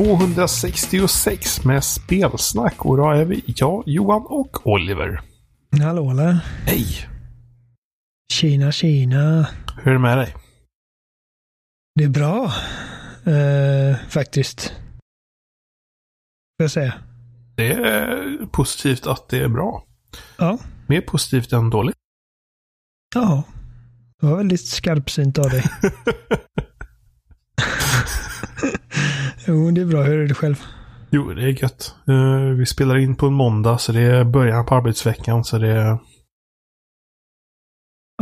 266 med spelsnack och då är vi jag, Johan och Oliver. Hallå eller? Hej! Tjena tjena. Hur är det med dig? Det är bra. Eh, faktiskt. Får jag säga. Det är positivt att det är bra. Ja. Mer positivt än dåligt. Ja. Det var väldigt skarpsynt av dig. jo, det är bra. Hur är det själv? Jo, det är gött. Eh, vi spelar in på en måndag så det är början på arbetsveckan så det är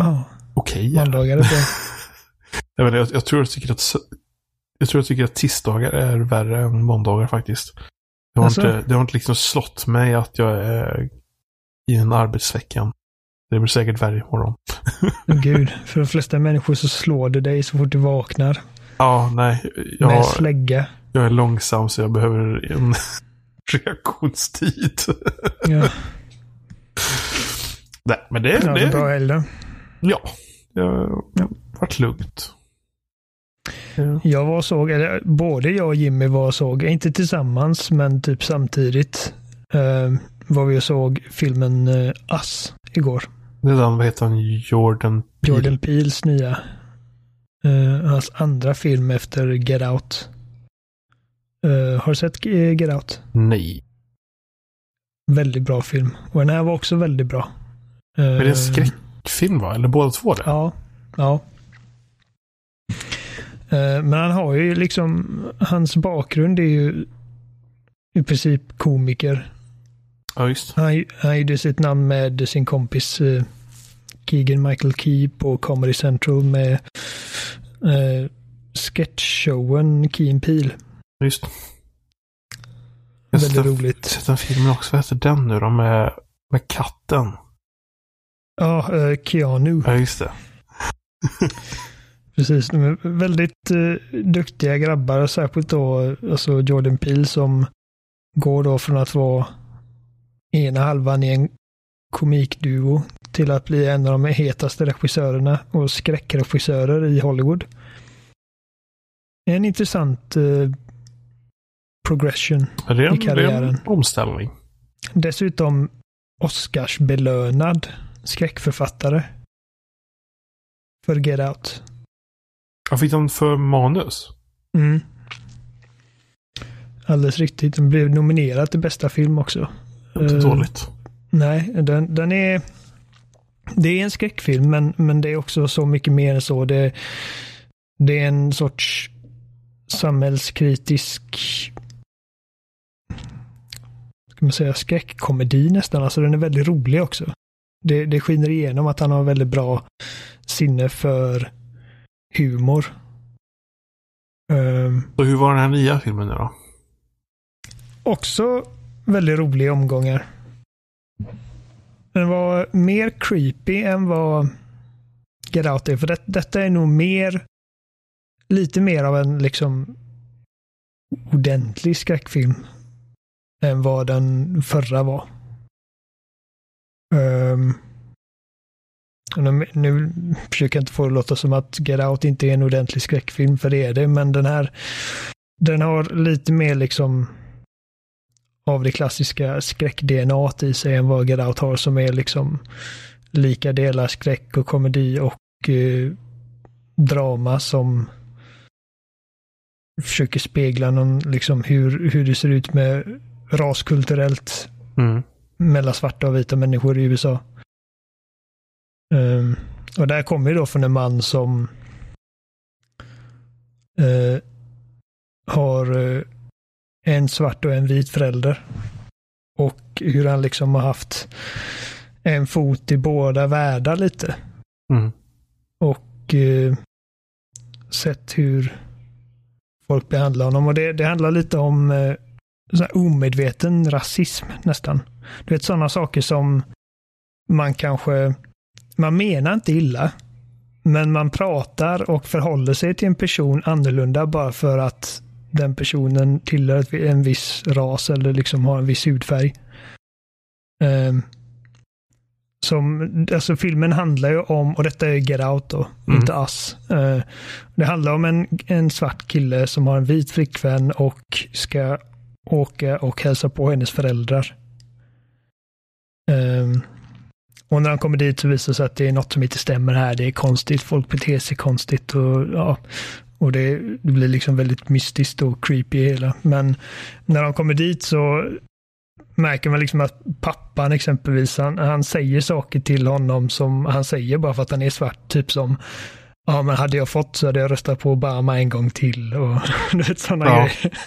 Ja. okej. ja. Måndagar är bra. jag, jag, jag, tror jag tycker att jag tror jag tycker att tisdagar är värre än måndagar faktiskt. Det har, Alltså? inte, det har inte liksom slått mig att jag är i en arbetsvecka. Det blir säkert värre imorgon. Men Gud, för de flesta människor så slår det dig så fort du vaknar. Ja, nej. Med Jag, slägga. Jag är långsam så jag behöver en reaktionstid. Ja, nej, men det, ja det är det, bra helg då. ja. Det har varit lugnt. Ja. Jag var såg, eller både jag och Jimmy var och såg, inte tillsammans men typ samtidigt, eh, var vi och såg filmen eh, Us igår. Det är den, vad heter han, Jordan Peele? Jordan Peels nya. eh, hans andra film efter Get Out. Eh, har du sett eh, Get Out? Nej. Väldigt bra film. Och den här var också väldigt bra. Eh, Är det en skräckfilm va? Eller båda två det? Ja. Ja. Eh, Men han har ju liksom, hans bakgrund är ju i princip komiker. Ja, just. Han, han gjorde sitt namn med sin kompis eh, Keegan Michael Key på Comedy Central med eh, sketchshowen Key and Peele. Just. Jag har Väldigt sett, roligt. sett en film också. Vad heter den nu då? Med, med katten. Ja, eh, Keanu. Ja, just det. Precis. De är väldigt eh, duktiga grabbar, särskilt då alltså Jordan Peele som går då från att vara ena halvan i en komikduo till att bli en av de hetaste regissörerna och skräckregissörer i Hollywood. En intressant eh, progression. I det är karriären. en omställning. Dessutom Oscarsbelönad skräckförfattare. För Get Out. Jag fick den för manus. Mm. Alldeles riktigt. Den blev nominerad till bästa film också. Inte Eh, dåligt. Nej, den, den är... Det är en skräckfilm, men, men det är också så mycket mer än så. Det, det är en sorts samhällskritisk ska man säga, skräckkomedi nästan. Alltså den är väldigt rolig också. Det, det skiner igenom att han har väldigt bra sinne för humor. Ehm, Så hur var den här nya filmen nu då? Också väldigt roliga omgångar. Den var mer creepy än vad Get Out är. För det, detta är nog mer, lite mer av en liksom ordentlig skräckfilm än vad den förra var. Um, nu, nu försöker jag inte få det att låta som att Get Out inte är en ordentlig skräckfilm, för det är det. Men den här, den har lite mer liksom av det klassiska skräck-DNA i sig än vad Get Out har som är liksom lika delar skräck och komedi och eh, drama som försöker spegla någon, liksom hur, hur det ser ut med raskulturellt Mm. mellan svarta och vita människor i USA. Ehm, och där kommer ju då från en man som eh, har eh, en svart och en vit förälder. Och hur han liksom har haft en fot i båda världar lite. Mm. Och eh, sett hur folk behandlar honom. Och det, det handlar lite om så omedveten rasism nästan. Du vet sådana saker som man kanske, man menar inte illa. Men man pratar och förhåller sig till en person annorlunda bara för att den personen tillhör en viss ras eller liksom har en viss hudfärg. Ehm, som, alltså filmen handlar ju om, och detta är Get Out då, Mm. inte Us. Eh, det handlar om en, en svart kille som har en vit flickvän och ska åka eh, och hälsa på hennes föräldrar. Um, och när han kommer dit så visar det sig att det är något som inte stämmer här. Det är konstigt, folk beter sig konstigt och ja, och det, det blir liksom väldigt mystiskt och creepy hela. Men när de kommer dit så märker man liksom att pappan exempelvis, han, han säger saker till honom som han säger bara för att han är svart. Typ som, ja men hade jag fått så hade jag röstat på Obama en gång till. Och du vet sådana Ja. grejer.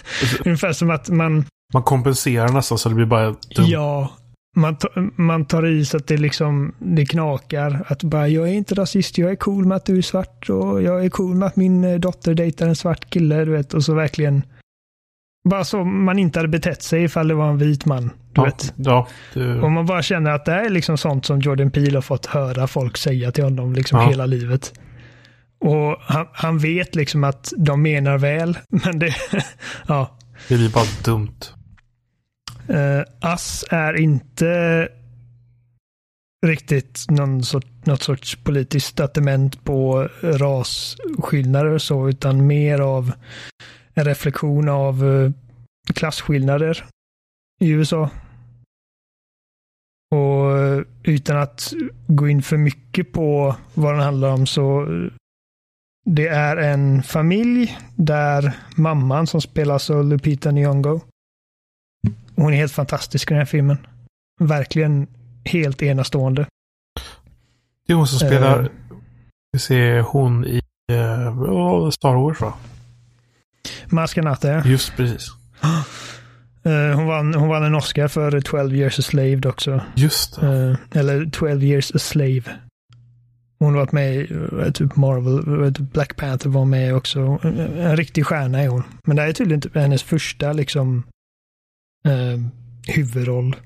Ungefär som att man, Man kompenserar nästan så det blir bara dumt. ja, man, man tar i så att det liksom, det knakar. Att bara, jag är inte rasist, jag är cool med att du är svart och jag är cool med att min eh, dotter dejtar en svart kille, du vet. Och så verkligen, bara så man inte hade betett sig ifall det var en vit man, du ja, vet. ja, det, Och man bara känner att det här är liksom sånt som Jordan Peele har fått höra folk säga till honom liksom Ja. hela livet. Och han, han vet liksom att de menar väl, men det, ja. det blir bara dumt. Uh, Ass är inte riktigt någon sort, något sorts politiskt statement på rasskillnader och så, utan mer av en reflektion av eh, klasskillnader i USA. Och eh, utan att gå in för mycket på vad den handlar om så det är en familj där mamman som spelas av Lupita Nyong'o hon är helt fantastisk i den här filmen. Verkligen helt enastående. Det är hon som spelar, Eh. vi ser hon i uh, Star Wars va? Maskanata, ja. Just precis. Eh, hon, vann, hon vann en Oscar för 12 years a slave också. Just det. Eh, eller 12 years a slave. Hon har varit med i eh, typ Marvel, eh, typ Black Panther var med också. En, en riktig stjärna är hon. Men det här är tydligen typ hennes första liksom eh, huvudroll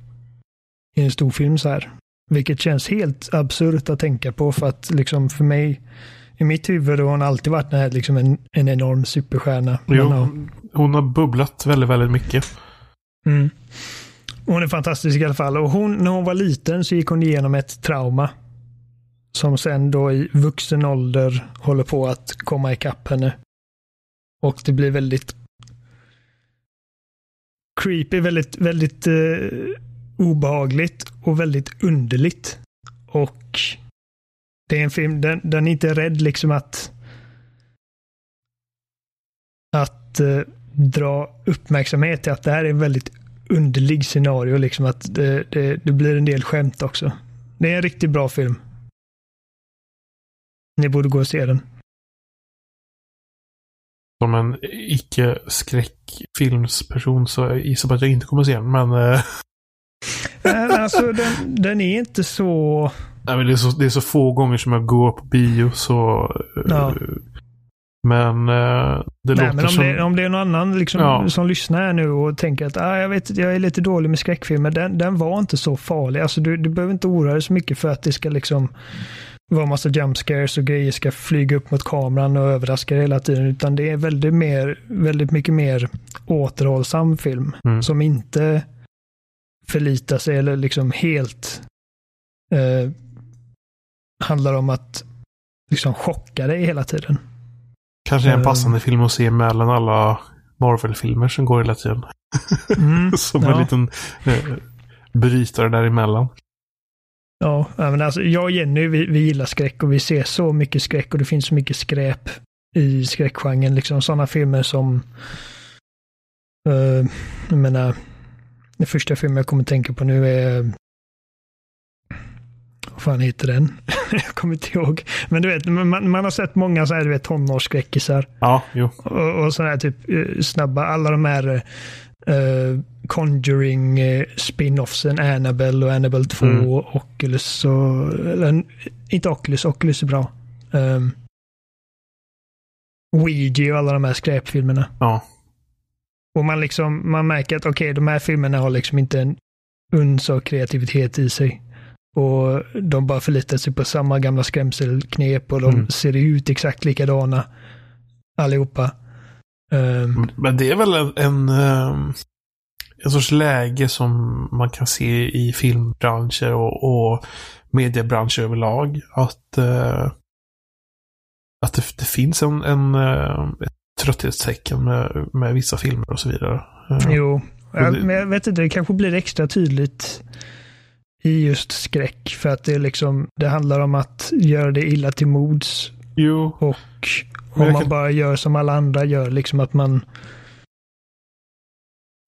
i en stor film så här. Vilket känns helt absurt att tänka på för att liksom för mig i mitt huvud har hon alltid varit den här, liksom en, en enorm superstjärna. Jo, ja. hon har bubblat väldigt, väldigt mycket. Mm. Hon är fantastisk i alla fall. Och hon, när hon var liten så gick hon igenom ett trauma. Som sen då i vuxen ålder håller på att komma ikapp henne. Och det blir väldigt creepy, väldigt, väldigt eh, obehagligt och väldigt underligt. Och det är en film, den, den är inte rädd liksom att att eh, dra uppmärksamhet till att det här är en väldigt underlig scenario. Liksom att det, det, det blir en del skämt också. Det är en riktigt bra film. Ni borde gå och se den. Som en icke-skräckfilmsperson så jag gissar på att jag inte kommer se den. Men, eh, Men alltså den, den är inte så... nej, men det, är så, det är så få gånger som jag går på bio så... eh, Ja. Men eh, det Nej, låter men om, som... det, om det är någon annan liksom, Ja. som lyssnar här nu och tänker att ah, jag, vet, jag är lite dålig med skräckfilmer. Den, den var inte så farlig. Alltså, du, du behöver inte oroa dig så mycket för att det ska liksom vara massa jump scares och grejer ska flyga upp mot kameran och överraska hela tiden. Utan det är väldigt, mer, väldigt mycket mer återhållsam film. Mm. Som inte förlitar sig eller liksom helt eh, handlar om att liksom chocka dig hela tiden. Kanske är en Eh. passande film att se mellan alla Marvel-filmer som går hela tiden. Mm, som en ja. liten eh, brytare däremellan. Ja, men alltså, jag och Jenny vi, vi gillar skräck och vi ser så mycket skräck och det finns så mycket skräp i skräckgenren. Liksom sådana filmer som uh, jag menar, den första filmen jag kommer tänka på nu är vad fan heter den? jag kommer inte ihåg. Men du vet, man, man har sett många så här, du vet, tonårsskräckisar. Ja, jo. Och, och sådana här typ eh, snabba, alla de här uh, Conjuring uh, spin-offsen, Annabelle och Annabelle 2 Mm. och Oculus och, eller inte Oculus, Oculus är bra. Um, Ouija och alla de här skräpfilmerna. Ja. Och man liksom, man märker att okej, de här filmerna har liksom inte en uns av kreativitet i sig. Och de bara förlitar sig på samma gamla skrämselknep och de Mm. ser ut exakt likadana allihopa. Um, Men det är väl en, en, ehm, en sorts läge som man kan se i filmbranscher och, och mediebranscher överlag. Att, uh, att det, det, finns en, en uh, ett trötthetstecken med, med vissa filmer och så vidare. Uh, jo, jag, men jag vet inte, det kanske blir extra tydligt i just skräck. För att det, liksom, det handlar om att göra det illa till mods. Jo. Och om man kan... bara gör som alla andra gör, liksom att man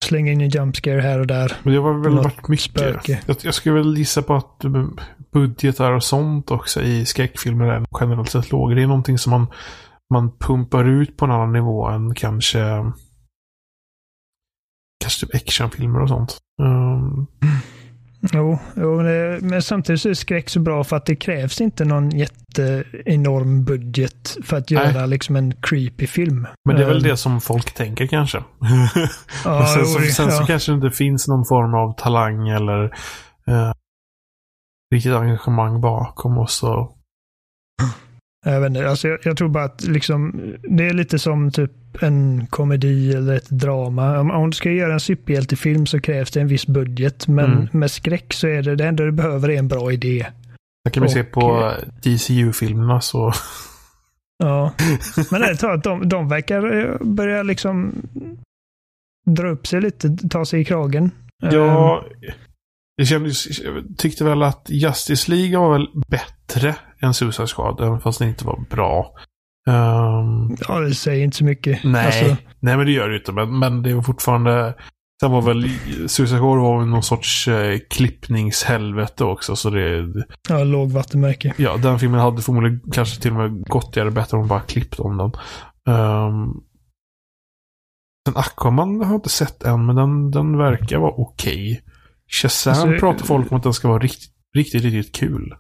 slänger in en jump scare här och där. Men det var väl varit mycket. Jag, jag, skulle väl gissa på att budgetar och sånt också i skräckfilmer är generellt sett lågre. Det är någonting som man, man pumpar ut på en annan nivå än kanske kanske typ actionfilmer och sånt. Um... Jo, jo men, det, men, samtidigt så är skräck så bra för att det krävs inte någon jätteenorm budget för att göra liksom en creepy film. Men det är väl um, det som folk tänker kanske. Ja, sen, så, sen ja. så kanske det inte finns någon form av talang eller uh, riktigt engagemang bakom och så. Jag, vet inte, alltså jag, jag, tror bara att liksom, det är lite som typ en komedi eller ett drama. Om, om du ska göra en superhjältefilm så krävs det en viss budget. Men mm. med skräck så är det det enda du behöver är en bra idé. Det kan vi se på DCU-filmerna så. Ja, men det är att de, de verkar eh, börja liksom dra upp sig lite, ta sig i kragen. Ja, ehm. jag, kändes, jag tyckte väl att Justice League var väl bättre än Suicide Squad, även fast det inte var bra. Um, ja, det säger inte så mycket. Nej, alltså. nej men det gör det inte. Men, men det var fortfarande... Sen var väl Suicide Squad var någon sorts eh, klippningshelvete också. Så det... Ja, lågvattenmärke. Ja, den filmen hade förmodligen kanske till och med gått göra bättre om de bara klippt om den. Um, sen Aquaman har jag inte sett än, men den, den verkar vara okej. Okay. Shazam alltså, pratar folk om att den ska vara riktigt, riktigt, riktigt kul.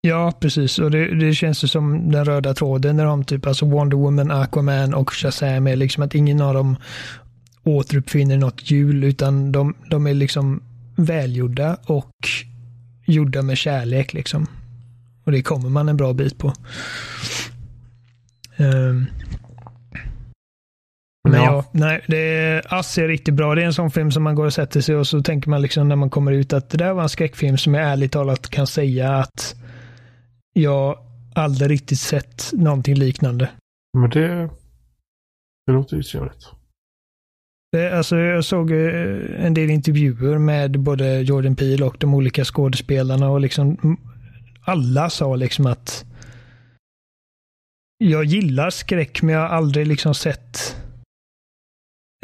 Ja, precis. Och det, det känns ju som den röda tråden när de typ, alltså Wonder Woman, Aquaman och Shazam är liksom att ingen av dem återuppfinner något hjul utan de, de är liksom välgjorda och gjorda med kärlek liksom. Och det kommer man en bra bit på. Um, men ja. nej, det är, Ass är riktigt bra. Det är en sån film som man går och sätter sig och så tänker man liksom när man kommer ut att det där var en skräckfilm som jag ärligt talat kan säga att jag aldrig riktigt sett någonting liknande. Men det, det låter ju trevligt. Alltså, jag såg eh, en del intervjuer med både Jordan Peele och de olika skådespelarna och liksom alla sa liksom att jag gillar skräck men jag har aldrig liksom sett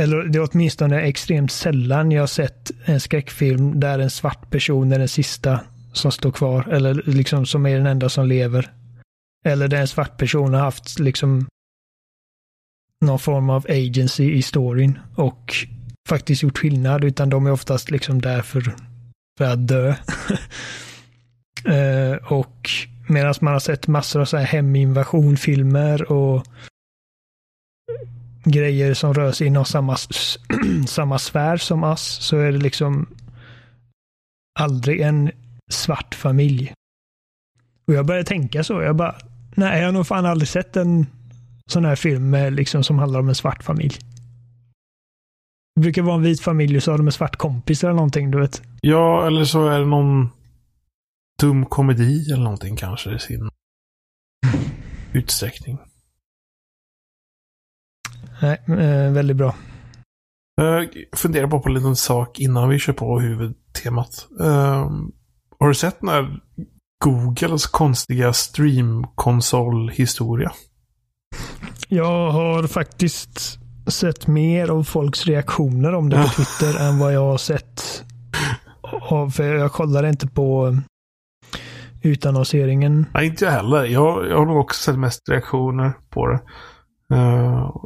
eller det är åtminstone extremt sällan jag har sett en skräckfilm där en svart person är den sista som står kvar eller liksom som är den enda som lever. Eller där en svart person har haft liksom någon form av agency i storyn och faktiskt gjort skillnad utan de är oftast liksom där för, för att dö. uh, och medan man har sett massor av så här heminvasionfilmer och grejer som rör sig inom samma, samma sfär som oss så är det liksom aldrig en svart familj. Och jag började tänka så. Jag bara, nej, jag har nog fan aldrig sett en sån här film med, liksom, som handlar om en svart familj. Det brukar vara en vit familj och så har de en svart kompis eller någonting, du vet. Ja, eller så är det någon dum komedi eller någonting kanske i sin utsträckning. Nej, äh, väldigt bra. Jag funderar bara på en liten sak innan vi kör på huvudtemat. Uh, har du sett den här Googles konstiga streamkonsolhistoria? Jag har faktiskt sett mer av folks reaktioner om det på Twitter än vad jag har sett. för jag kollar inte på utannonseringen. Nej, inte jag heller. Jag, jag har nog också sett mest reaktioner på det. Uh,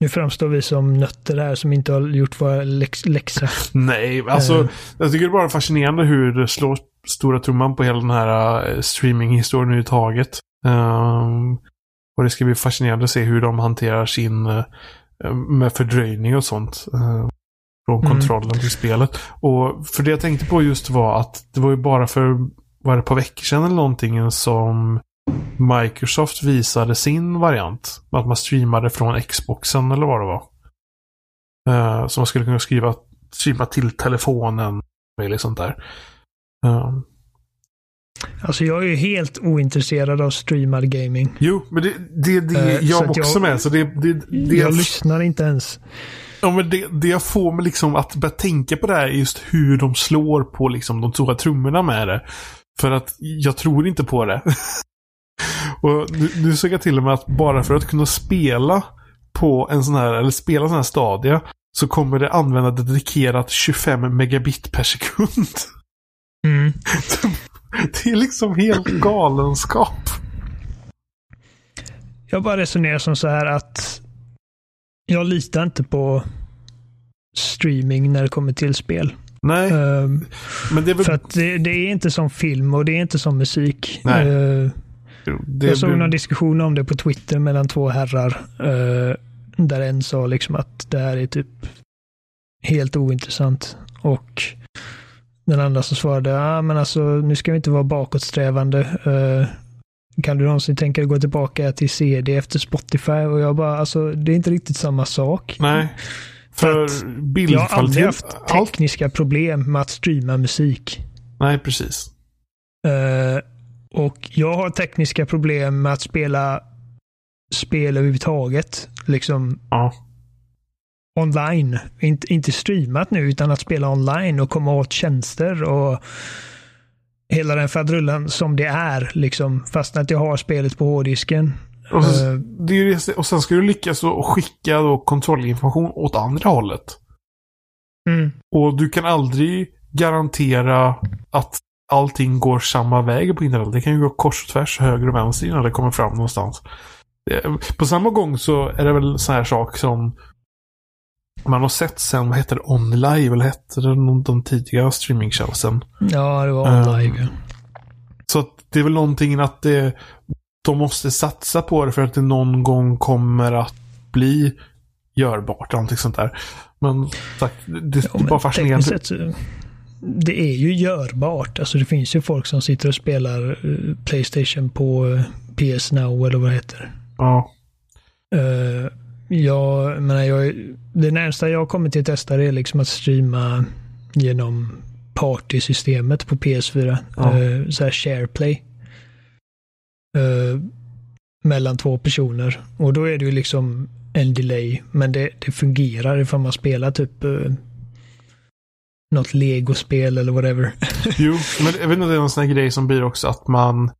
nu framstår vi som nötter här som inte har gjort våra läx läxa. Nej, alltså uh. jag tycker det är bara fascinerande hur det slår stora trumman på hela den här uh, streaminghistorien överhuvudtaget. Um, och det ska bli fascinerande att se hur de hanterar sin uh, med fördröjning och sånt. Uh, från mm. kontrollen till spelet. Och för det jag tänkte på just var att det var ju bara för, var det ett par veckor sedan eller någonting som Microsoft visade sin variant. Att man streamade från Xboxen eller vad det var. Uh, så man skulle kunna skriva streama till telefonen. Eller sånt där. Um, Alltså jag är ju helt ointresserad av streamad gaming. jo, men det, det, det så jag också jag- med. Så det, det, det, jag lyssnar inte ens. Ja, men det, det jag får mig liksom att börja tänka på det här är just hur de slår på liksom de stora trummorna med det. För att jag tror inte på det. och nu, nu såg jag till och med att bara för att kunna spela på en sån här, eller spela en sån här stadie, så kommer det använda dedikerat 25 megabit per sekund. Mm. det är liksom helt galenskap. Jag bara resonerar som så här att jag litar inte på streaming när det kommer till spel. Nej, Ehm, men det är väl... för att det, det är inte som film och det är inte som musik. Nej. Ehm, det jag såg blir- någon diskussion om det på Twitter mellan två herrar. eh, där en sa liksom att det här är typ helt ointressant. Och den andra som svarade, ja ah, men alltså nu ska vi inte vara bakåtsträvande. Eh, kan du någonsin tänka dig gå tillbaka till CD efter Spotify? Och jag bara, alltså det är inte riktigt samma sak. Nej. För För Jag har aldrig bildkvalitet... haft Allt... tekniska problem med att streama musik. Nej, precis. Eh, och jag har tekniska problem med att spela spel överhuvudtaget. Liksom Ja. online. Inte, inte streamat nu, utan att spela online och komma åt tjänster och hela den faderullan som det är. Liksom, fast att jag har spelet på hårddisken. Och, Eh, sen, det är ju och sen ska du lyckas skicka då kontrollinformation åt andra hållet. mm, Och du kan aldrig garantera att allting går samma väg på internet. Det kan ju gå kors och tvärs, höger och vänster innan det kommer fram någonstans. Det- På samma gång så är det väl så här sak som man har sett sen, vad heter det, OnLive, eller hette det någon, de tidiga streamingtjänsten? ja, det var Eh, online. Så att det är väl någonting att det, de måste satsa på det för att det någon gång kommer att bli görbart. Någonting sånt där. Men sagt, det, det Ja, är men bara fascinerande. sett så- det är ju görbart. Alltså det finns ju folk som sitter och spelar eh, Playstation på eh, PS Now eller vad det heter. Ja. Uh, jag menar, jag, det närmsta jag kommit till att testa det är liksom att streama genom partysystemet på PS4. Ja. Eh, så här SharePlay. Eh, mellan två personer. Och då är det ju liksom en delay. Men det, det fungerar ifall man spelar typ uh, något legospel eller whatever. Jo, men jag vet inte om det är någon sån här grej som blir också att man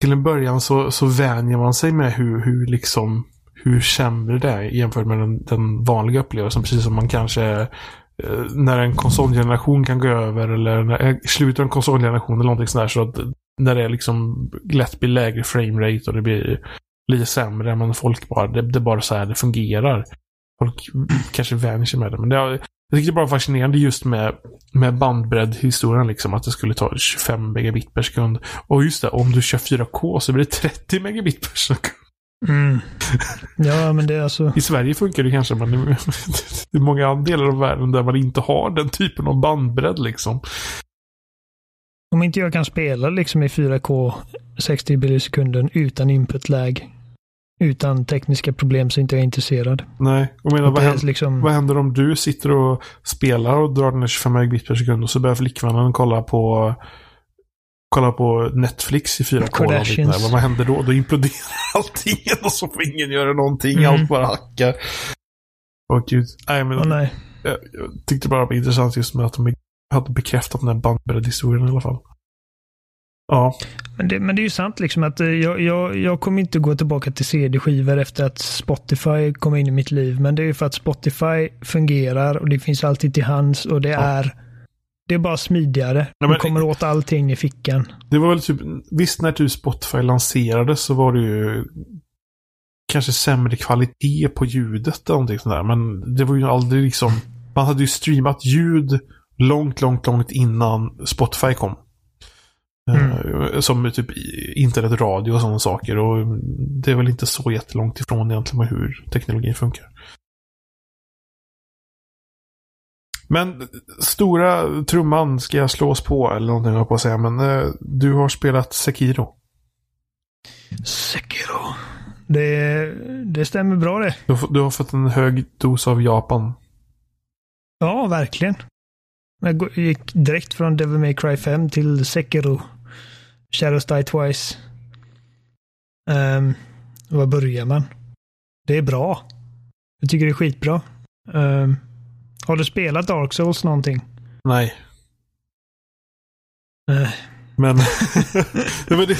till en början så, så vänjer man sig med hur, hur liksom hur sämre det är jämfört med den, den vanliga upplevelsen. Precis som man kanske eh, när en konsolgeneration kan gå över eller när, eh, i slutet av en konsolgeneration eller någonting sånt där. Så att när det är liksom lätt blir lägre framerate och det blir lite sämre. Men folk bara, det, det är bara så här det fungerar. Folk kanske vänjer sig med det. Men det, har- jag tycker det är bara fascinerande just med, med bandbredd-historien. Liksom, att det skulle ta 25 megabit per sekund. Och just det, om du kör 4K så blir det 30 megabit per sekund. Mm. Ja, men det är alltså... I Sverige funkar det kanske, men det det är många delar av världen där man inte har den typen av bandbredd. Liksom. Om inte jag kan spela liksom i 4K 60 bilder i sekunden utan input-lag, utan tekniska problem så inte jag är intresserad. Nej, och menar, vad, händer, liksom, vad händer om du sitter och spelar och drar den här 25 megabit per sekund och så börjar flickvännen kolla på kolla på Netflix i 4K. eller Kardashians. någonting där. Vad händer då? Då imploderar allting och så får ingen göra någonting. Mm. Allt bara hackar. Åh gud. Nej, men Åh, nej. jag, jag tyckte bara det var intressant just med att de hade bekräftat den här bandbreddhistorien i alla fall. Ja. Men det, men det är ju sant liksom att eh, jag, jag, jag kommer inte gå tillbaka till CD-skivor efter att Spotify kom in i mitt liv. Men det är ju för att Spotify fungerar och det finns alltid till hands och det Ja. är det är bara smidigare. Nej, Du kommer åt allting i fickan. Det var väl typ, visst när typ Spotify lanserades så var det ju kanske sämre kvalitet på ljudet eller någonting sånt där. Men det var ju aldrig liksom, man hade ju streamat ljud långt, långt, långt innan Spotify kom. Eh, Som typ internetradio och sådana saker. Och det är väl inte så jättelångt ifrån egentligen med hur teknologin funkar. Men stora trumman ska jag slås på eller någonting jag på att säga. Men eh, du har spelat Sekiro. Sekiro. Det, det stämmer bra det. Du har, du har fått en hög dos av Japan. Ja, verkligen. Jag gick direkt från Devil May Cry 5 till Sekiro. Shadows Die Twice. Um, var börjar man? Det är bra. Jag tycker det är skitbra. Um, har du spelat Dark Souls någonting? Nej. Uh. Men det var det.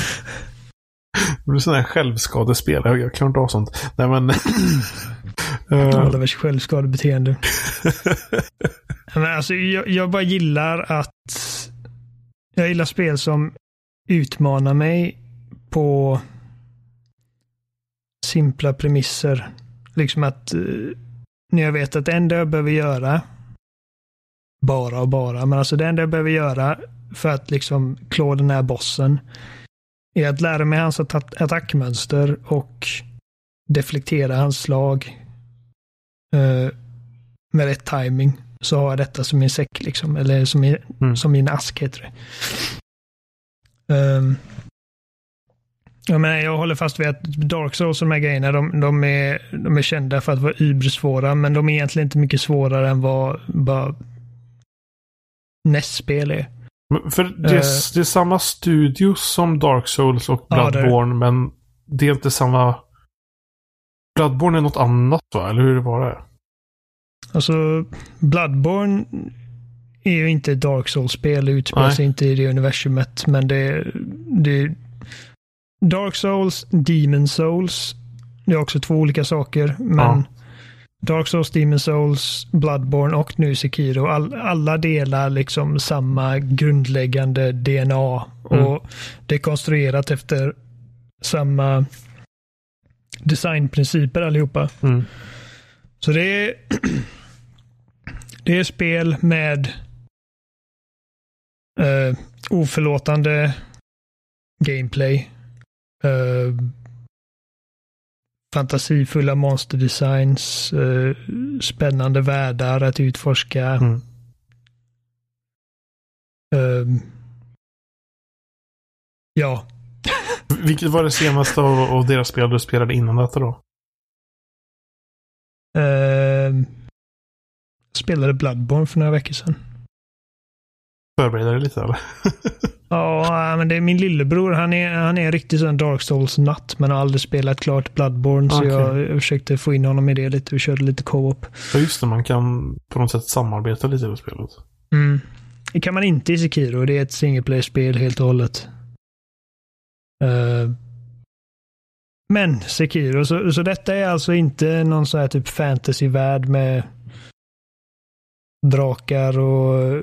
Det blir sån här självskadespel. Jag, klarar inte av sånt. Nej men. Olivers självskadebeteende. men alltså, jag, jag bara gillar att jag gillar spel som utmanar mig på simpla premisser. Liksom att uh, när jag vet att det enda jag behöver göra, bara och bara, men alltså det enda jag behöver göra för att liksom klå den här bossen är att lära mig hans attackmönster och deflektera hans slag uh, med rätt timing så har jag detta som min säck liksom, eller som min, mm. som min ask heter det. Um, Ja, men jag håller fast vid att Dark Souls och de här grejerna, de, de, är, de är kända för att vara ybersvåra, men de är egentligen inte mycket svårare än vad bara NES-spel är. För det är, uh, det är samma studio som Dark Souls och Bloodborne, ja, men det är inte samma... Bloodborne är något annat va? Eller hur var det? Alltså, Bloodborne är ju inte Dark Souls-spel, det utspelar sig inte i det universumet, men det, det Dark Souls, Demon Souls. Det är också två olika saker. Men ja. Dark Souls, Demon Souls, Bloodborne och nu Sekiro. All, alla delar liksom samma grundläggande DNA. Mm. Och det är konstruerat efter samma designprinciper allihopa. Mm. Så det är, det är spel med uh, oförlåtande gameplay Uh, fantasifulla monsterdesigns, uh, spännande världar att utforska. Mm. Uh, ja. Vilket var det senaste av, av, deras spel du spelade innan detta då? Uh, spelade Bloodborne för några veckor sedan. Förberedde dig lite eller? Ja, men det är min lillebror. Han är, han är en riktig sån Dark Souls-natt, men har aldrig spelat klart Bloodborne. Okay. Så jag, försökte få in honom i det lite och körde lite co-op. Ja, just det. Man kan på något sätt samarbeta lite i spelet. Mm. Det kan man inte i Sekiro. Det är ett single play-spel helt och hållet. Uh, men Sekiro, så, så detta är alltså inte någon sån här typ fantasy-värld med drakar och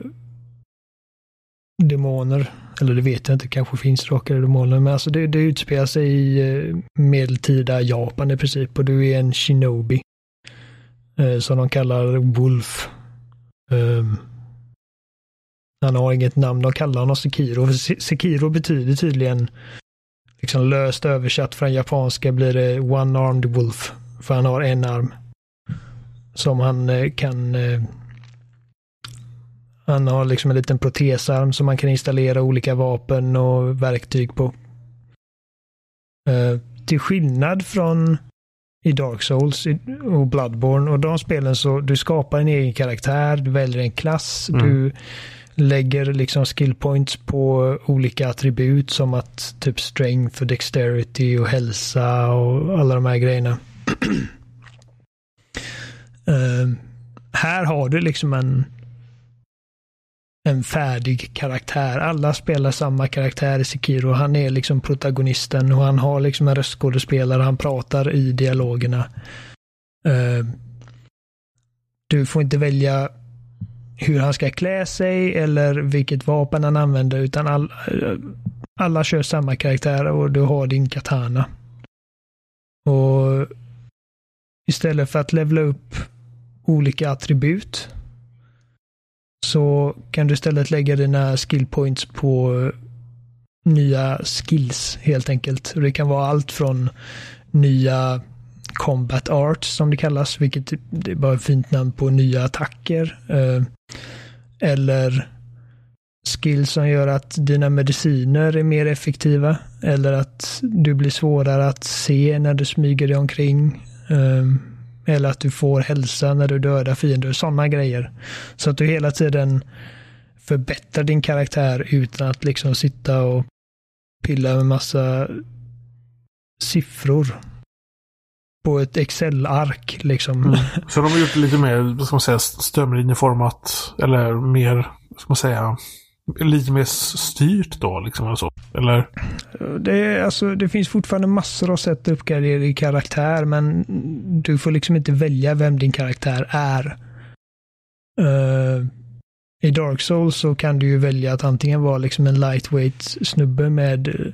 demoner. Eller det vet jag inte, kanske finns drakar demoner. Men alltså det, det utspelar sig i eh, medeltida Japan i princip och du är en shinobi. Eh, som de kallar Wolf. Um, han har inget namn, de kallar honom Sekiro. Sekiro betyder tydligen, liksom löst översatt från japanska blir det One-Armed Wolf. För han har en arm. Som han eh, kan han har liksom en liten protesarm som man kan installera olika vapen och verktyg på. Uh, till skillnad från i Dark Souls och Bloodborne och de spelen så du skapar en egen karaktär, du väljer en klass, mm. du lägger liksom skill points på olika attribut som att typ strength och dexterity och hälsa och alla de här grejerna. uh, här har du liksom en en färdig karaktär. Alla spelar samma karaktär i Sekiro. Han är liksom protagonisten och han har liksom en röstskådespelare. Han pratar i dialogerna. Uh, du får inte välja hur han ska klä sig eller vilket vapen han använder utan all, eh, alla kör samma karaktär och du har din katana. Och istället för att levla upp olika attribut så kan du istället lägga dina skill points på eh, nya skills helt enkelt. Det kan vara allt från nya combat art som det kallas, vilket typ, är bara ett fint namn på nya attacker. Eh, eller skills som gör att dina mediciner är mer effektiva. Eller att du blir svårare att se när du smyger dig omkring. Um, eller att du får hälsa när du dödar fiender. Sådana grejer. Så att du hela tiden förbättrar din karaktär utan att liksom sitta och pilla med massa siffror på ett Excel-ark. Liksom. Mm. Så de har gjort det lite mer, vad ska man säga, strömlinjeformat. Eller mer, vad ska man säga, lite mer styrt då liksom. Alltså. Eller? Det, alltså, det finns fortfarande massor av sätt att uppgradera din karaktär. Men du får liksom inte välja vem din karaktär är. Uh, I Dark Souls så kan du ju välja att antingen vara liksom en lightweight snubbe med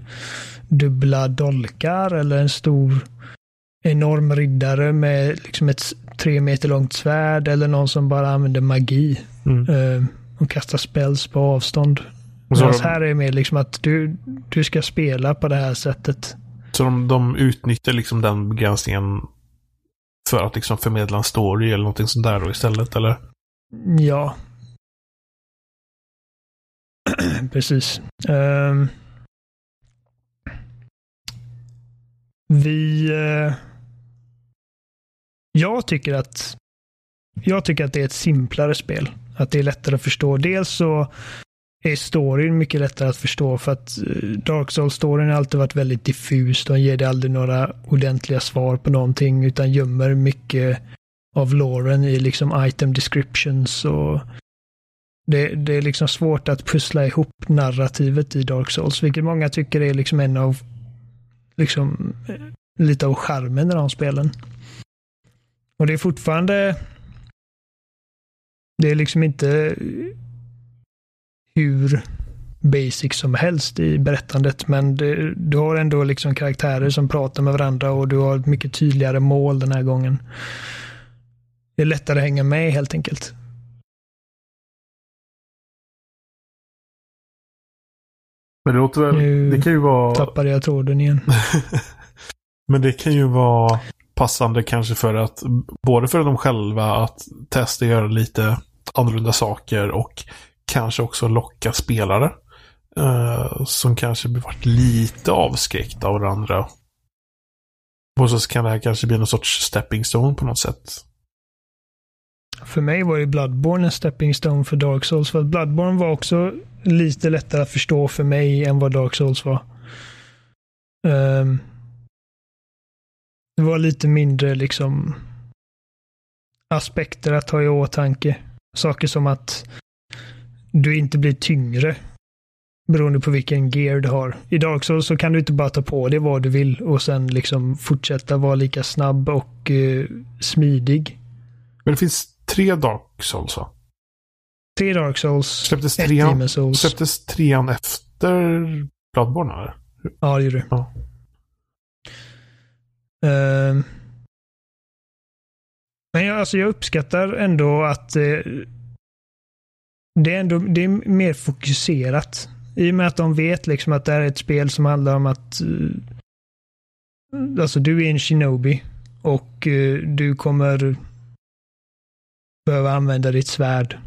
dubbla dolkar eller en stor enorm riddare med liksom ett tre meter långt svärd eller någon som bara använder magi. Mm. Uh, och kastar spells på avstånd. Medan de... här är det mer liksom att du, du ska spela på det här sättet. Så de, de utnyttjar liksom den begränsningen för att liksom förmedla en story eller någonting sånt där då istället, eller? Ja. Precis. Um... Vi... Uh... Jag tycker att jag tycker att det är ett simplare spel. Att det är lättare att förstå. Dels så är storyn mycket lättare att förstå för att eh, Dark Souls-storyn har alltid varit väldigt diffus. De ger dig aldrig några ordentliga svar på någonting utan gömmer mycket av loren i liksom item descriptions och det, det, är liksom svårt att pussla ihop narrativet i Dark Souls, vilket många tycker är liksom en av liksom eh, lite av charmen i de spelen. Och det är fortfarande det är liksom inte hur basic som helst i berättandet, men det, du har ändå liksom karaktärer som pratar med varandra och du har ett mycket tydligare mål den här gången. Det är lättare att hänga med helt enkelt. Men det låter väl... Nu det kan ju vara... tappade jag tråden igen. men det kan ju vara passande kanske för att både för dem själva att testa göra lite annorlunda saker och kanske också locka spelare. Eh, som kanske varit lite avskräckta av varandra. Och så kan det här kanske bli någon sorts stepping stone på något sätt. För mig var ju Bloodborne en stepping stone för Dark Souls. För att Bloodborne var också lite lättare att förstå för mig än vad Dark Souls var. Um, det var lite mindre liksom aspekter att ta i åtanke. Saker som att du inte blir tyngre beroende på vilken gear du har. I Dark Souls så kan du inte bara ta på dig vad du vill och sen liksom fortsätta vara lika snabb och uh, smidig. Men det finns tre Dark Souls va? Tre Dark Souls, släpptes ett trean, Demon Souls. Släpptes trean efter Bloodborne eller? Ja, det gjorde det. Ja. Uh, men jag, alltså jag uppskattar ändå att uh, det, är ändå, det är mer fokuserat. I och med att de vet liksom att det här är ett spel som handlar om att uh, Alltså du är en shinobi och eh, du kommer behöva använda ditt svärd.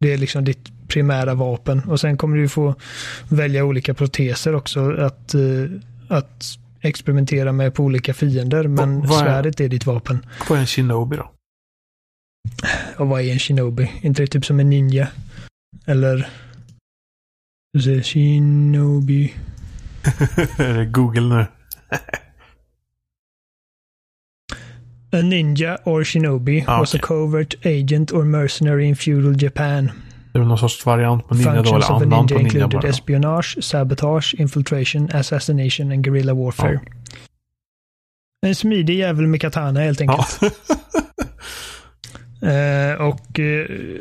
Det är liksom ditt primära vapen och sen kommer du få välja olika proteser också att, att experimentera med på olika fiender, men vad, vad svärdet är ditt vapen. Vad är en shinobi då? Och vad är en shinobi? inte det typ som en ninja? Eller... Shinobi. Google nu. A ninja or shinobi ah, was okay. a covert agent or mercenary in feudal Japan. Det är någon sorts variant på ninja då, eller annan på ninja bara. espionage, sabotage, infiltration, assassination and guerrilla warfare. Ja. En smidig jävel med katana helt enkelt. Ja. uh, och... Uh,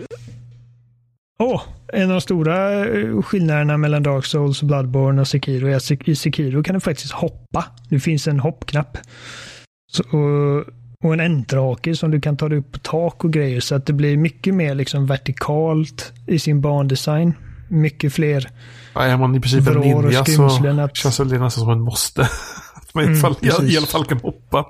oh, en av de stora eh, skillnaderna mellan Dark Souls, Bloodborne och Sekiro är att i Sekiro kan du faktiskt hoppa. Det finns en hoppknapp. Så, och och en enterhake som du kan ta upp på tak och grejer. Så att det blir mycket mer liksom vertikalt i sin bandesign. Mycket fler ja, Är man i princip en ninja så att... känns det nästan som en måste. att man i, mm, fall, i, alla fall kan hoppa.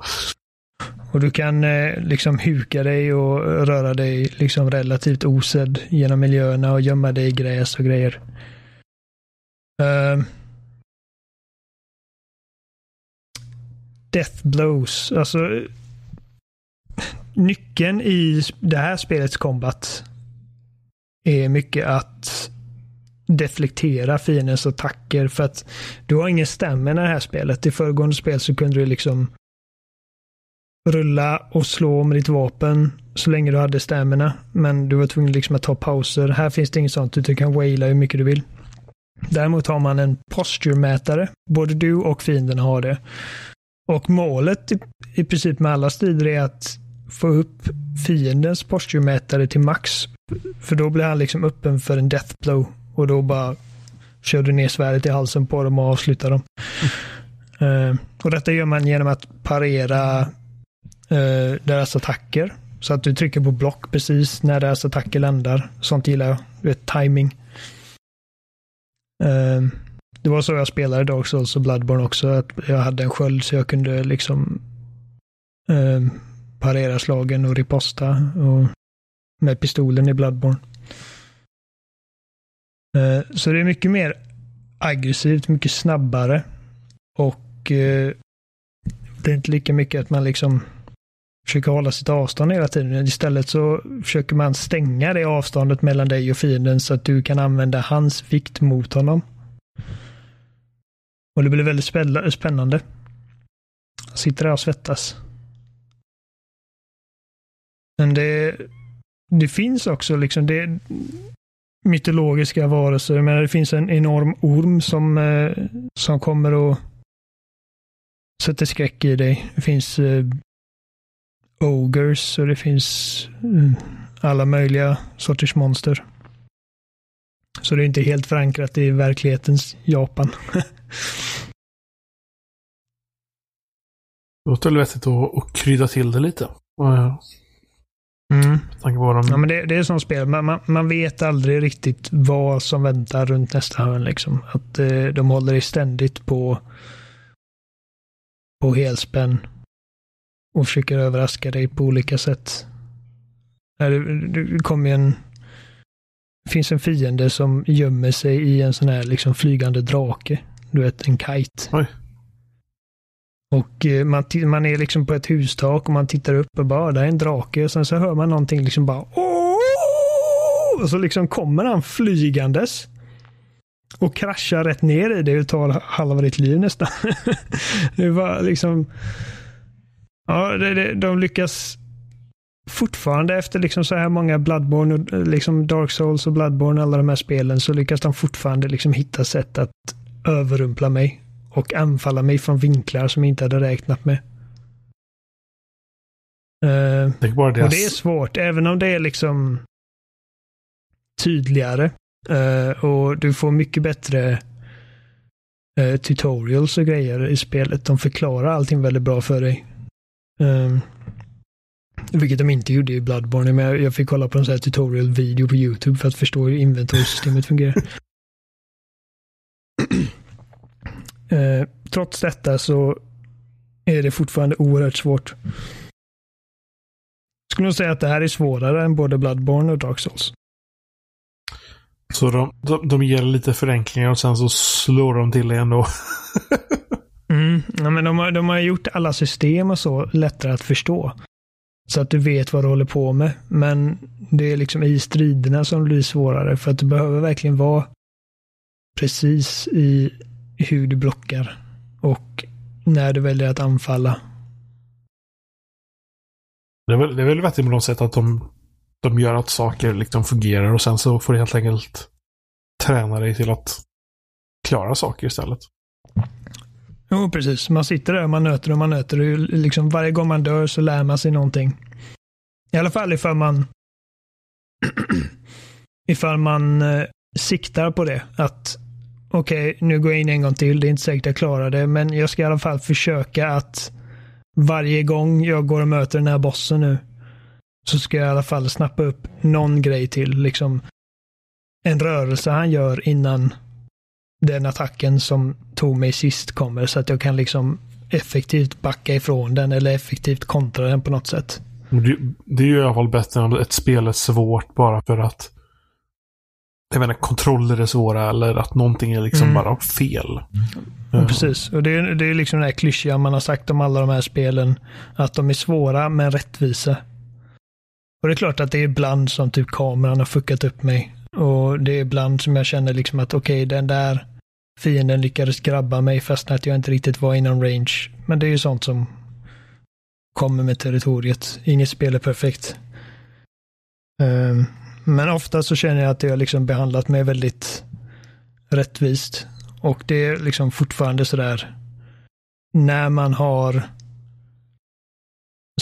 Och du kan eh, liksom huka dig och röra dig liksom relativt osedd genom miljöerna och gömma dig i gräs och grejer. Uh, death blows. Alltså nyckeln i det här spelets combat är mycket att deflektera fiendens attacker för att du har ingen stamina i det här spelet. I föregående spel så kunde du liksom rulla och slå med ditt vapen så länge du hade stamina. Men du var tvungen liksom att ta pauser. Här finns det inget sånt. Du kan waila hur mycket du vill. Däremot har man en posture-mätare. Både du och fienden har det. Och målet i, i princip med alla strider är att få upp fiendens posture-mätare till max. För då blir han liksom öppen för en death blow. Och då bara kör du ner svärdet i halsen på dem och avslutar dem. Mm. Uh, och detta gör man genom att parera uh, deras attacker. Så att du trycker på block precis när deras attacker landar. Sånt gillar jag. Du vet, timing. Uh, det var så jag spelade Dark Souls och Bloodborne också. Att jag hade en sköld så jag kunde liksom parera slagen och riposta. Och med pistolen i Bloodborne. Eh, så det är mycket mer aggressivt, mycket snabbare. Och eh, det är inte lika mycket att man liksom försöker hålla sitt avstånd hela tiden. Istället så försöker man stänga det avståndet mellan dig och fienden så att du kan använda hans vikt mot honom. Och det blir väldigt spännande. Jag sitter där och svettas. Men det, det finns också liksom, det, mytologiska varelser. Men det finns en enorm orm som, eh, som kommer och sätter skräck i dig. Det finns eh, ogers och det finns mm, alla möjliga sorters monster. Så det är inte helt förankrat i verklighetens Japan. Det låter vettigt att krydda till det lite. Mm. De... Ja, men det, det är som spel. Man, man, man, vet aldrig riktigt vad som väntar runt nästa hörn. Liksom. Att eh, de håller dig ständigt på, på helspänn. Och försöker överraska dig på olika sätt. Det, det kommer en... Det finns en fiende som gömmer sig i en sån här liksom flygande drake. Du vet, en kite. Oj. Och eh, man, man är liksom på ett hustak och man tittar upp och bara, ah, där är en drake. Och sen så hör man någonting liksom bara Åh! Och så liksom kommer han flygandes. Och kraschar rätt ner i det och tar halva ditt liv nästan. det var liksom... Ja, det, det, de lyckas fortfarande efter liksom så här många Bloodborne, och eh, liksom Dark Souls och Bloodborne, alla de här spelen, så lyckas de fortfarande liksom hitta sätt att överrumpla mig och anfalla mig från vinklar som jag inte hade räknat med. Uh, det och det är svårt, även om det är liksom tydligare. Uh, och du får mycket bättre uh, tutorials och grejer i spelet. De förklarar allting väldigt bra för dig. Uh, vilket de inte gjorde i Bloodborne. Men jag fick kolla på en sån här tutorial-video på YouTube för att förstå hur inventorsystemet fungerar. Eh, trots detta så är det fortfarande oerhört svårt. Skulle nog säga att det här är svårare än både Bloodborne och Dark Souls. Så de, de, de ger lite förenklingar och sen så slår de till igen då? mm, ja, men de, har, de har gjort alla system och så lättare att förstå. Så att du vet vad du håller på med. Men det är liksom i striderna som det blir svårare för att du behöver verkligen vara precis i hur du blockar och när du väljer att anfalla. Det är väl, det är väl vettigt på något sätt att de, de gör att saker liksom fungerar och sen så får du helt enkelt träna dig till att klara saker istället. Jo, precis. Man sitter där och man nöter och man nöter. Och liksom varje gång man dör så lär man sig någonting. I alla fall ifall man ifall man eh, siktar på det. Att okej, okay, nu går jag in en gång till. Det är inte säkert jag klarar det, men jag ska i alla fall försöka att varje gång jag går och möter den här bossen nu så ska jag i alla fall snappa upp någon grej till. Liksom en rörelse han gör innan den attacken som tog mig sist kommer så att jag kan liksom effektivt backa ifrån den eller effektivt kontra den på något sätt. Det, det är ju i alla fall bättre än att ett spel är svårt bara för att jag menar, kontroller är svåra eller att någonting är liksom mm. bara fel. Ja, precis, och det är, det är liksom den här klyschiga man har sagt om alla de här spelen. Att de är svåra men rättvisa. Och det är klart att det är ibland som typ kameran har fuckat upp mig. Och det är ibland som jag känner liksom att okej, okay, den där fienden lyckades grabba mig fast att jag inte riktigt var inom range. Men det är ju sånt som kommer med territoriet. Inget spel är perfekt. Um, men ofta så känner jag att det har liksom behandlat mig väldigt rättvist. Och det är liksom fortfarande sådär när man har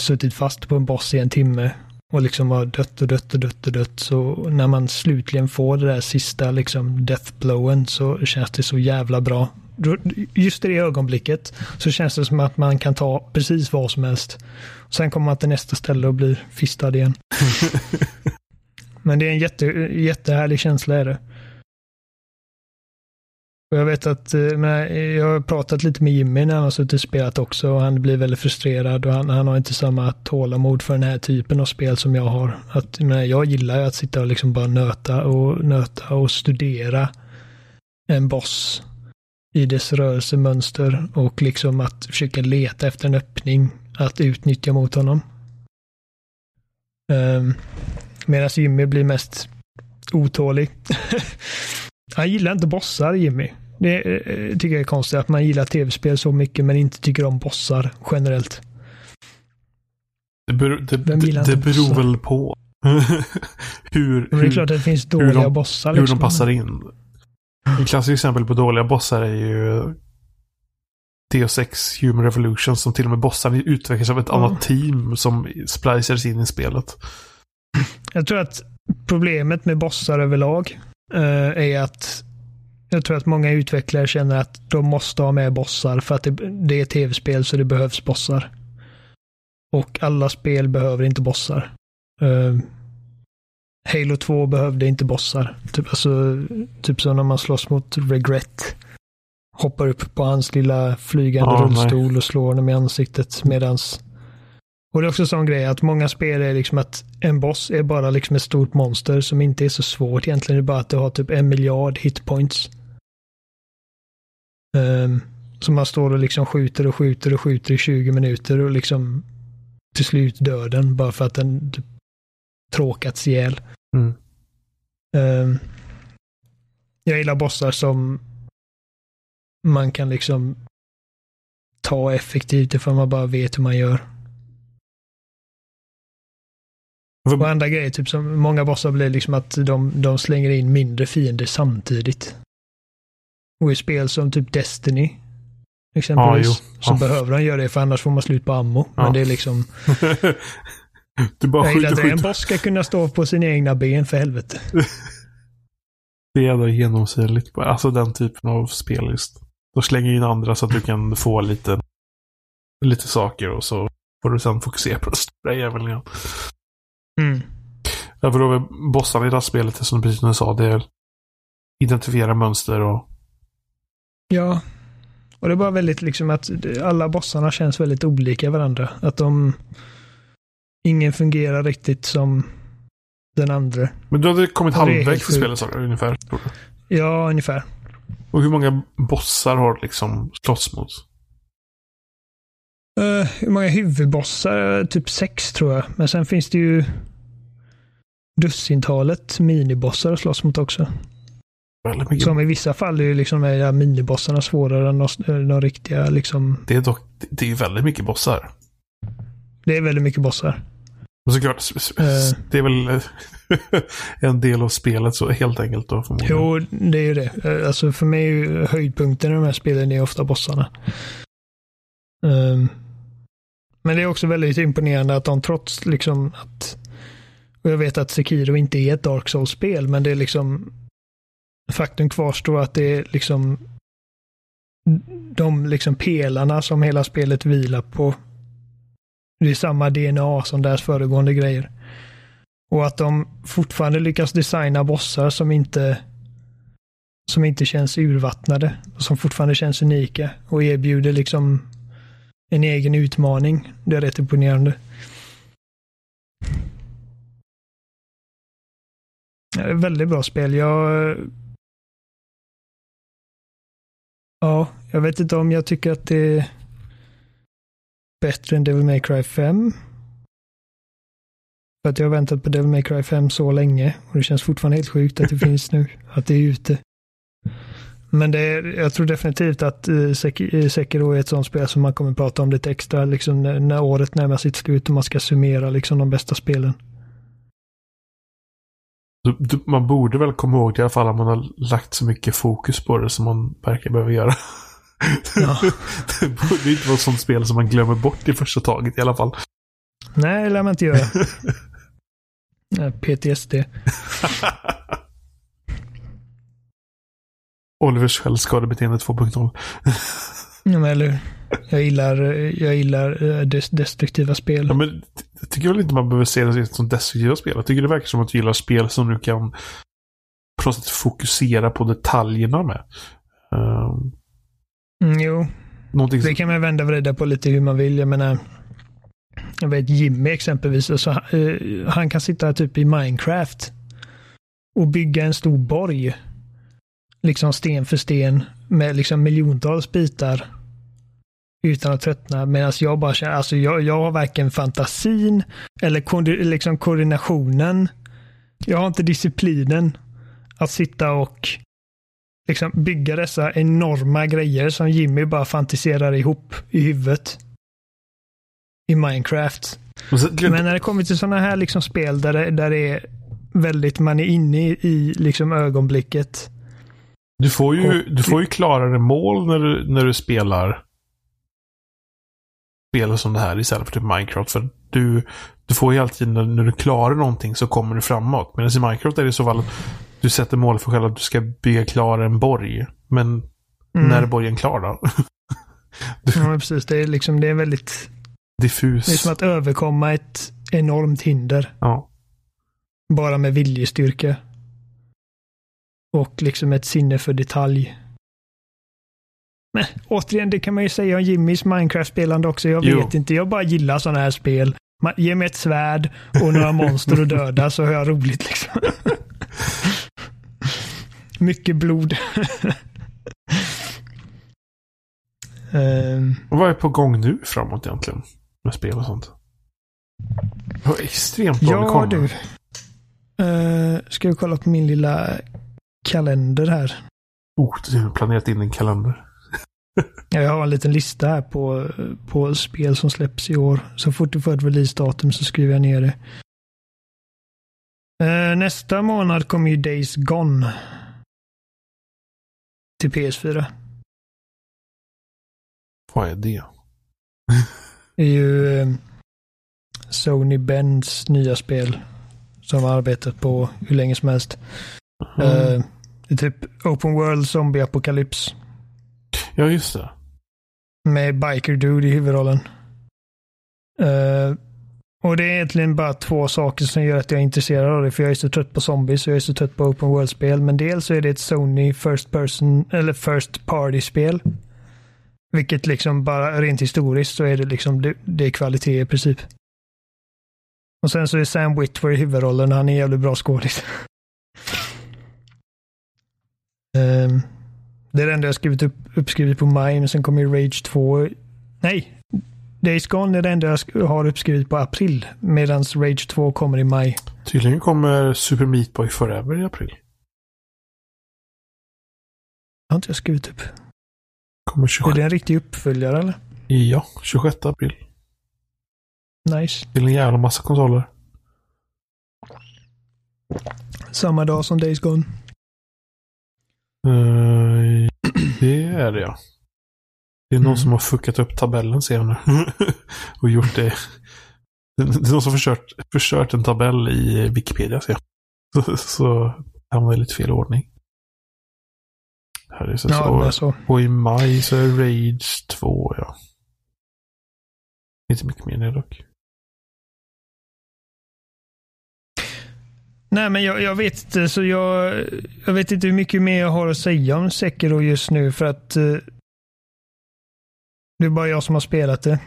suttit fast på en boss i en timme och liksom har dött och dött och dött och dött. Så när man slutligen får det där sista liksom deathblowen så känns det så jävla bra. Just i det ögonblicket så känns det som att man kan ta precis vad som helst. Sen kommer man till nästa ställe och blir fistad igen. Men det är en jätte, jättehärlig känsla är det. Och jag vet att, eh, men jag har pratat lite med Jimmy när han har suttit och spelat också och han blir väldigt frustrerad och han, han har inte samma tålamod för den här typen av spel som jag har. Att, men jag gillar att sitta och liksom bara nöta och nöta och studera en boss i dess rörelsemönster och liksom att försöka leta efter en öppning att utnyttja mot honom. Um, Medan Jimmy blir mest otålig. Han gillar inte bossar, Jimmy. Det eh, tycker jag är konstigt att man gillar tv-spel så mycket men inte tycker om bossar generellt. Det, beror, det, det, det beror väl på hur, men det är klart att det finns dåliga hur de, bossar. Hur liksom. de passar in. Ett klassiskt exempel på dåliga bossar är ju Deus Ex Human Revolution som till och med bossarna utvecklas av ett mm. annat team som splicers in i spelet. Jag tror att problemet med bossar överlag uh, är att jag tror att många utvecklare känner att de måste ha med bossar för att det, det är tv-spel så det behövs bossar. Och alla spel behöver inte bossar. Uh, Halo 2 behövde inte bossar. Typ, alltså, typ som när man slåss mot Regret. Hoppar upp på hans lilla flygande oh, rullstol och slår honom i ansiktet medans och det är också en sån grej att många spel är liksom att en boss är bara liksom ett stort monster som inte är så svårt egentligen. Det är bara att du har typ en miljard hitpoints. Um, som man står och liksom skjuter och skjuter och skjuter i 20 minuter och liksom till slut dör den bara för att den typ, tråkats ihjäl. Mm. Um, jag gillar bossar som man kan liksom ta effektivt ifall man bara vet hur man gör. Och andra grejer, typ som många bossar blir liksom att de, de slänger in mindre fiender samtidigt. Och i spel som typ Destiny, exempelvis, ja, så ja. behöver de göra det för annars får man slut på ammo. Ja. Men det är liksom... du bara jag gillar att en boss ska kunna stå på sina egna ben för helvete. det är genomsyrligt. Alltså den typen av spel just. De slänger in andra så att du kan få lite, lite saker och så får du sen fokusera på den stora jäveln Mm. Då bossarna i det här spelet, som precis som du sa, det är identifiera mönster och... Ja. Och det är bara väldigt liksom att alla bossarna känns väldigt olika varandra. Att de... Ingen fungerar riktigt som den andra. Men du hade kommit halvvägs i spelet, sa du, ungefär? Ja, ungefär. Och hur många bossar har du liksom slåss mot? Uh, hur många huvudbossar? Typ sex tror jag. Men sen finns det ju dussintalet minibossar att slåss mot också. Som i vissa fall är ju liksom är minibossarna svårare än de, de riktiga liksom. Det är dock, det är ju väldigt mycket bossar. Det är väldigt mycket bossar. Och såklart, uh, det är väl en del av spelet så helt enkelt då. Jo, det är ju det. Eh, alltså för mig är höjdpunkten i de här spelen är ofta bossarna. Um, men det är också väldigt imponerande att de trots liksom att och jag vet att Sekiro inte är ett Dark Souls-spel, men det är liksom faktum kvarstår att det är liksom de liksom pelarna som hela spelet vilar på. Det är samma DNA som deras föregående grejer. Och att de fortfarande lyckas designa bossar som inte som inte känns urvattnade. Som fortfarande känns unika och erbjuder liksom en egen utmaning. Det är rätt imponerande. Det är väldigt bra spel. Jag... Ja, jag vet inte om jag tycker att det är bättre än Devil May Cry 5. För att jag har väntat på Devil May Cry 5 så länge och det känns fortfarande helt sjukt att det finns nu. Att det är ute. Men det är, jag tror definitivt att Sekiro är ett sånt spel som man kommer prata om lite extra liksom, när, året närmar sitt slut och man ska summera liksom, de bästa spelen. Man borde väl komma ihåg det i alla fall om man har lagt så mycket fokus på det som man verkar behöva göra. Ja. det borde inte vara ett sånt spel som man glömmer bort i första taget i alla fall. Nej, det lär man inte göra. PTSD. Olivers självskadebeteende 2.0. ja, eller Jag gillar, jag gillar eh, destruktiva spel. Ja, men jag tycker väl inte man behöver se det som destruktiva spel. Jag tycker det verkar som att du gillar spel som du kan på något sätt fokusera på detaljerna med. Um, mm, jo. Någonting det kan man vända och vrida på lite hur man vill. Jag menar, jag vet Jimmy exempelvis, alltså, uh, han kan sitta typ i Minecraft och bygga en stor borg. Liksom sten för sten med liksom miljontals bitar utan att tröttna. Medan jag bara känner, alltså jag, jag har varken fantasin eller ko liksom koordinationen. Jag har inte disciplinen att sitta och liksom bygga dessa enorma grejer som Jimmy bara fantiserar ihop i huvudet. I Minecraft. Men när det kommer till sådana här liksom spel där det, där det är väldigt, man är inne i, i liksom ögonblicket. Du får ju, och, du får ju klarare mål när du, när du spelar spel som det här istället för typ Minecraft. För du, du får ju alltid när, när du klarar någonting så kommer du framåt. Medan i Minecraft är det så fall att du sätter mål för själv att du ska bygga klar en borg. Men mm. när är borgen klar då? du, ja, precis. Det är liksom, det är väldigt... Diffus. Det är som att överkomma ett enormt hinder. Ja. Bara med viljestyrka. Och liksom ett sinne för detalj. Men återigen, det kan man ju säga om Jimmys Minecraft-spelande också. Jag jo. vet inte, jag bara gillar sådana här spel. ge mig ett svärd och några monster att döda så har jag roligt liksom. Mycket blod. um, och vad är på gång nu framåt egentligen? Med spel och sånt. Det var extremt bra Ja du. Uh, ska jag kolla på min lilla kalender här. Oh, du har planerat in en kalender. Jag har en liten lista här på, på spel som släpps i år. Så fort du får ett releasedatum så skriver jag ner det. Eh, nästa månad kommer ju Days Gone. Till PS4. Vad är det? Det är ju eh, Sony Bends nya spel. Som har arbetat på hur länge som helst. Mm. det är typ Open World Zombie Apocalypse. Ja, just det. Med Biker Dude i huvudrollen. Uh, och det är egentligen bara två saker som gör att jag är intresserad av det. För jag är så trött på zombies och jag är så trött på open world-spel. Men dels så är det ett Sony First Person, eller First Party-spel. Vilket liksom bara rent historiskt så är det liksom, det, det är kvalitet i princip. Och sen så är Sam Witwer i huvudrollen. Han är en jävligt bra skådis. um, Det är det enda jag skrivit upp, uppskrivet på maj, men sen kommer Rage 2. Nej, Days Gone är det enda jag har uppskrivet på april. Medan Rage 2 kommer i maj. Tydligen kommer Super Meat Boy Forever i april. Har inte jag skrivit upp. Kommer 26. Är det en riktig uppföljare eller? Ja, 26 april. Nice. Till en jävla massa konsoler. Samma dag som Days Gone. Uh, det är det ja. Det är någon mm. som har fuckat upp tabellen ser jag nu. och gjort det. Det är någon som förstört, förstört en tabell i Wikipedia ser jag. Så, så hamnar i lite fel ordning. Här är så, ja, så. så. Och i maj så är Rage 2 ja. Inte mycket mer det dock. Nej, men jag, jag, vet inte, så jag, jag vet inte hur mycket mer jag har att säga om Sekiro just nu för att uh, Det är bara jag som har spelat det.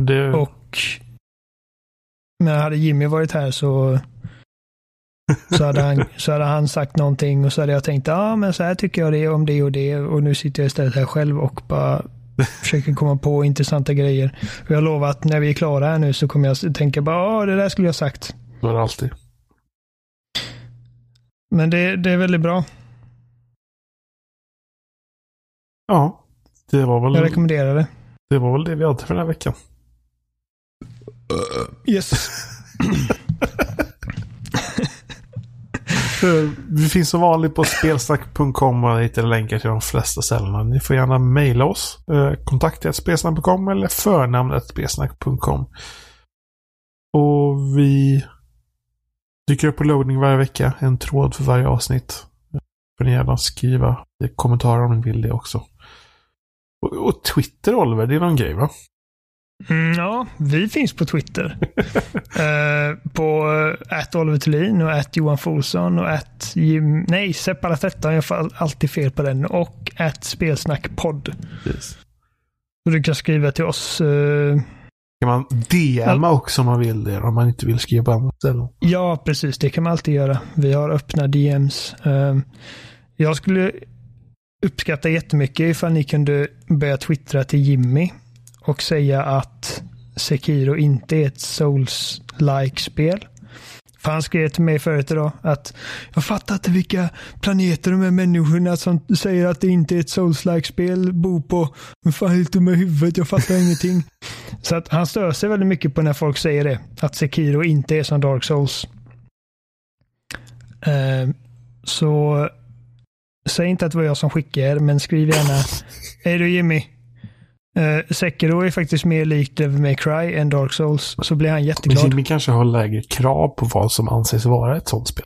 Det, Och men hade Jimmy varit här så så hade, han, så hade han sagt någonting och så hade jag tänkt ja ah, men så här tycker jag det om det och det och nu sitter jag istället här själv och bara försöker komma på intressanta grejer. Och jag lovar att när vi är klara här nu så kommer jag tänka bara ja ah, det där skulle jag sagt. det alltid. Men det, det är väldigt bra. Ja, det var Jag väl rekommenderar det. det, var väl det vi hade för den här veckan. Yes. Vi finns som vanligt på spelsnack.com och hittar länkar till de flesta ställena. Ni får gärna mejla oss. Eh, Kontakta.spelsnack.com eller förnamnet.spelsnack.com. Och vi dyker upp på loading varje vecka. En tråd för varje avsnitt. Får ni gärna skriva i kommentarer om ni vill det också. Och, och Twitter Oliver, det är någon grej va? Mm, ja, vi finns på Twitter. eh, på att Oliver Thulin och att Johan Folsson och att Jim... Nej, Separat detta. Jag får alltid fel på den. Och att Spelsnackpodd. Precis. Så du kan skriva till oss. Eh, Kan man DMa också om man vill det. Om man inte vill skriva på andra ställen. ja, precis. Det kan man alltid göra. Vi har öppna DMs. Eh, jag skulle uppskatta jättemycket ifall ni kunde börja twittra till Jimmy och säga att Sekiro inte är ett Souls-like spel. För han skrev till mig förut idag att jag fattar inte vilka planeter de här människorna som säger att det inte är ett Souls-like spel bor på. Men fan helt dumma i huvudet, jag fattar ingenting. Så att han stör sig väldigt mycket på när folk säger det. Att Sekiro inte är som Dark Souls. Eh, så säg inte att det var jag som skickade men skriv gärna. Hej du Jimmy. Uh, Sekiro är faktiskt mer likt Devil May Cry än Dark Souls. Så blir han Men jätteglad. Jimmy kanske har lägre krav på vad som anses vara ett sånt spel.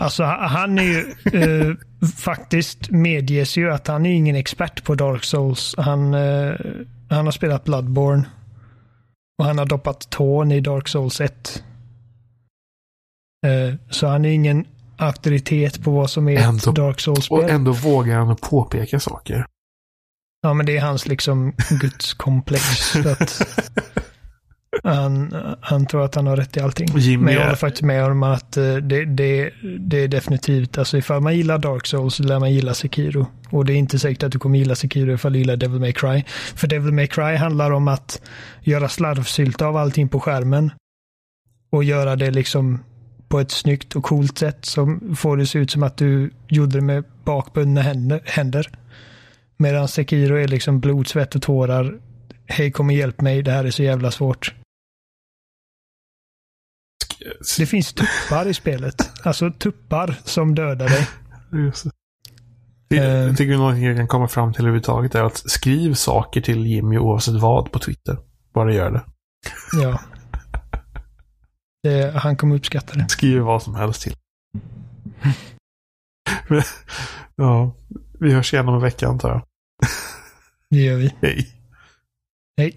Alltså han är ju eh, faktiskt medges ju att han är ingen expert på Dark Souls. Han, eh, han har spelat Bloodborne. Och han har doppat tån i Dark Souls 1. Eh, så han är ingen auktoritet på vad som är Ändå- ett Dark Och Souls-spel. ändå vågar han påpeka saker. Ja, men det är hans liksom gudskomplex. att han, han tror att han har rätt i allting. Jimmy men jag håller faktiskt med om att eh, det, det, det är definitivt, alltså ifall man gillar Dark Souls så lär man gilla Sekiro. Och det är inte säkert att du kommer gilla Sekiro ifall du gillar Devil May Cry. För Devil May Cry handlar om att göra slarvsylta av allting på skärmen. Och göra det liksom på ett snyggt och coolt sätt som får det se ut som att du gjorde det med bakbundna händer. Medan Sekiro är liksom blod, svett och tårar. Hej kom och hjälp mig, det här är så jävla svårt. Det finns tuppar i spelet. Alltså tuppar som dödar dig. Just det. Det- Eh. Jag tycker någonting jag kan komma fram till överhuvudtaget är att skriv saker till Jimmy oavsett vad på Twitter. Bara gör det. Ja. Det, han kommer uppskatta det. Skriv vad som helst till. ja, vi hörs igen om en vecka antar jag. Det gör vi. Hej. Hej.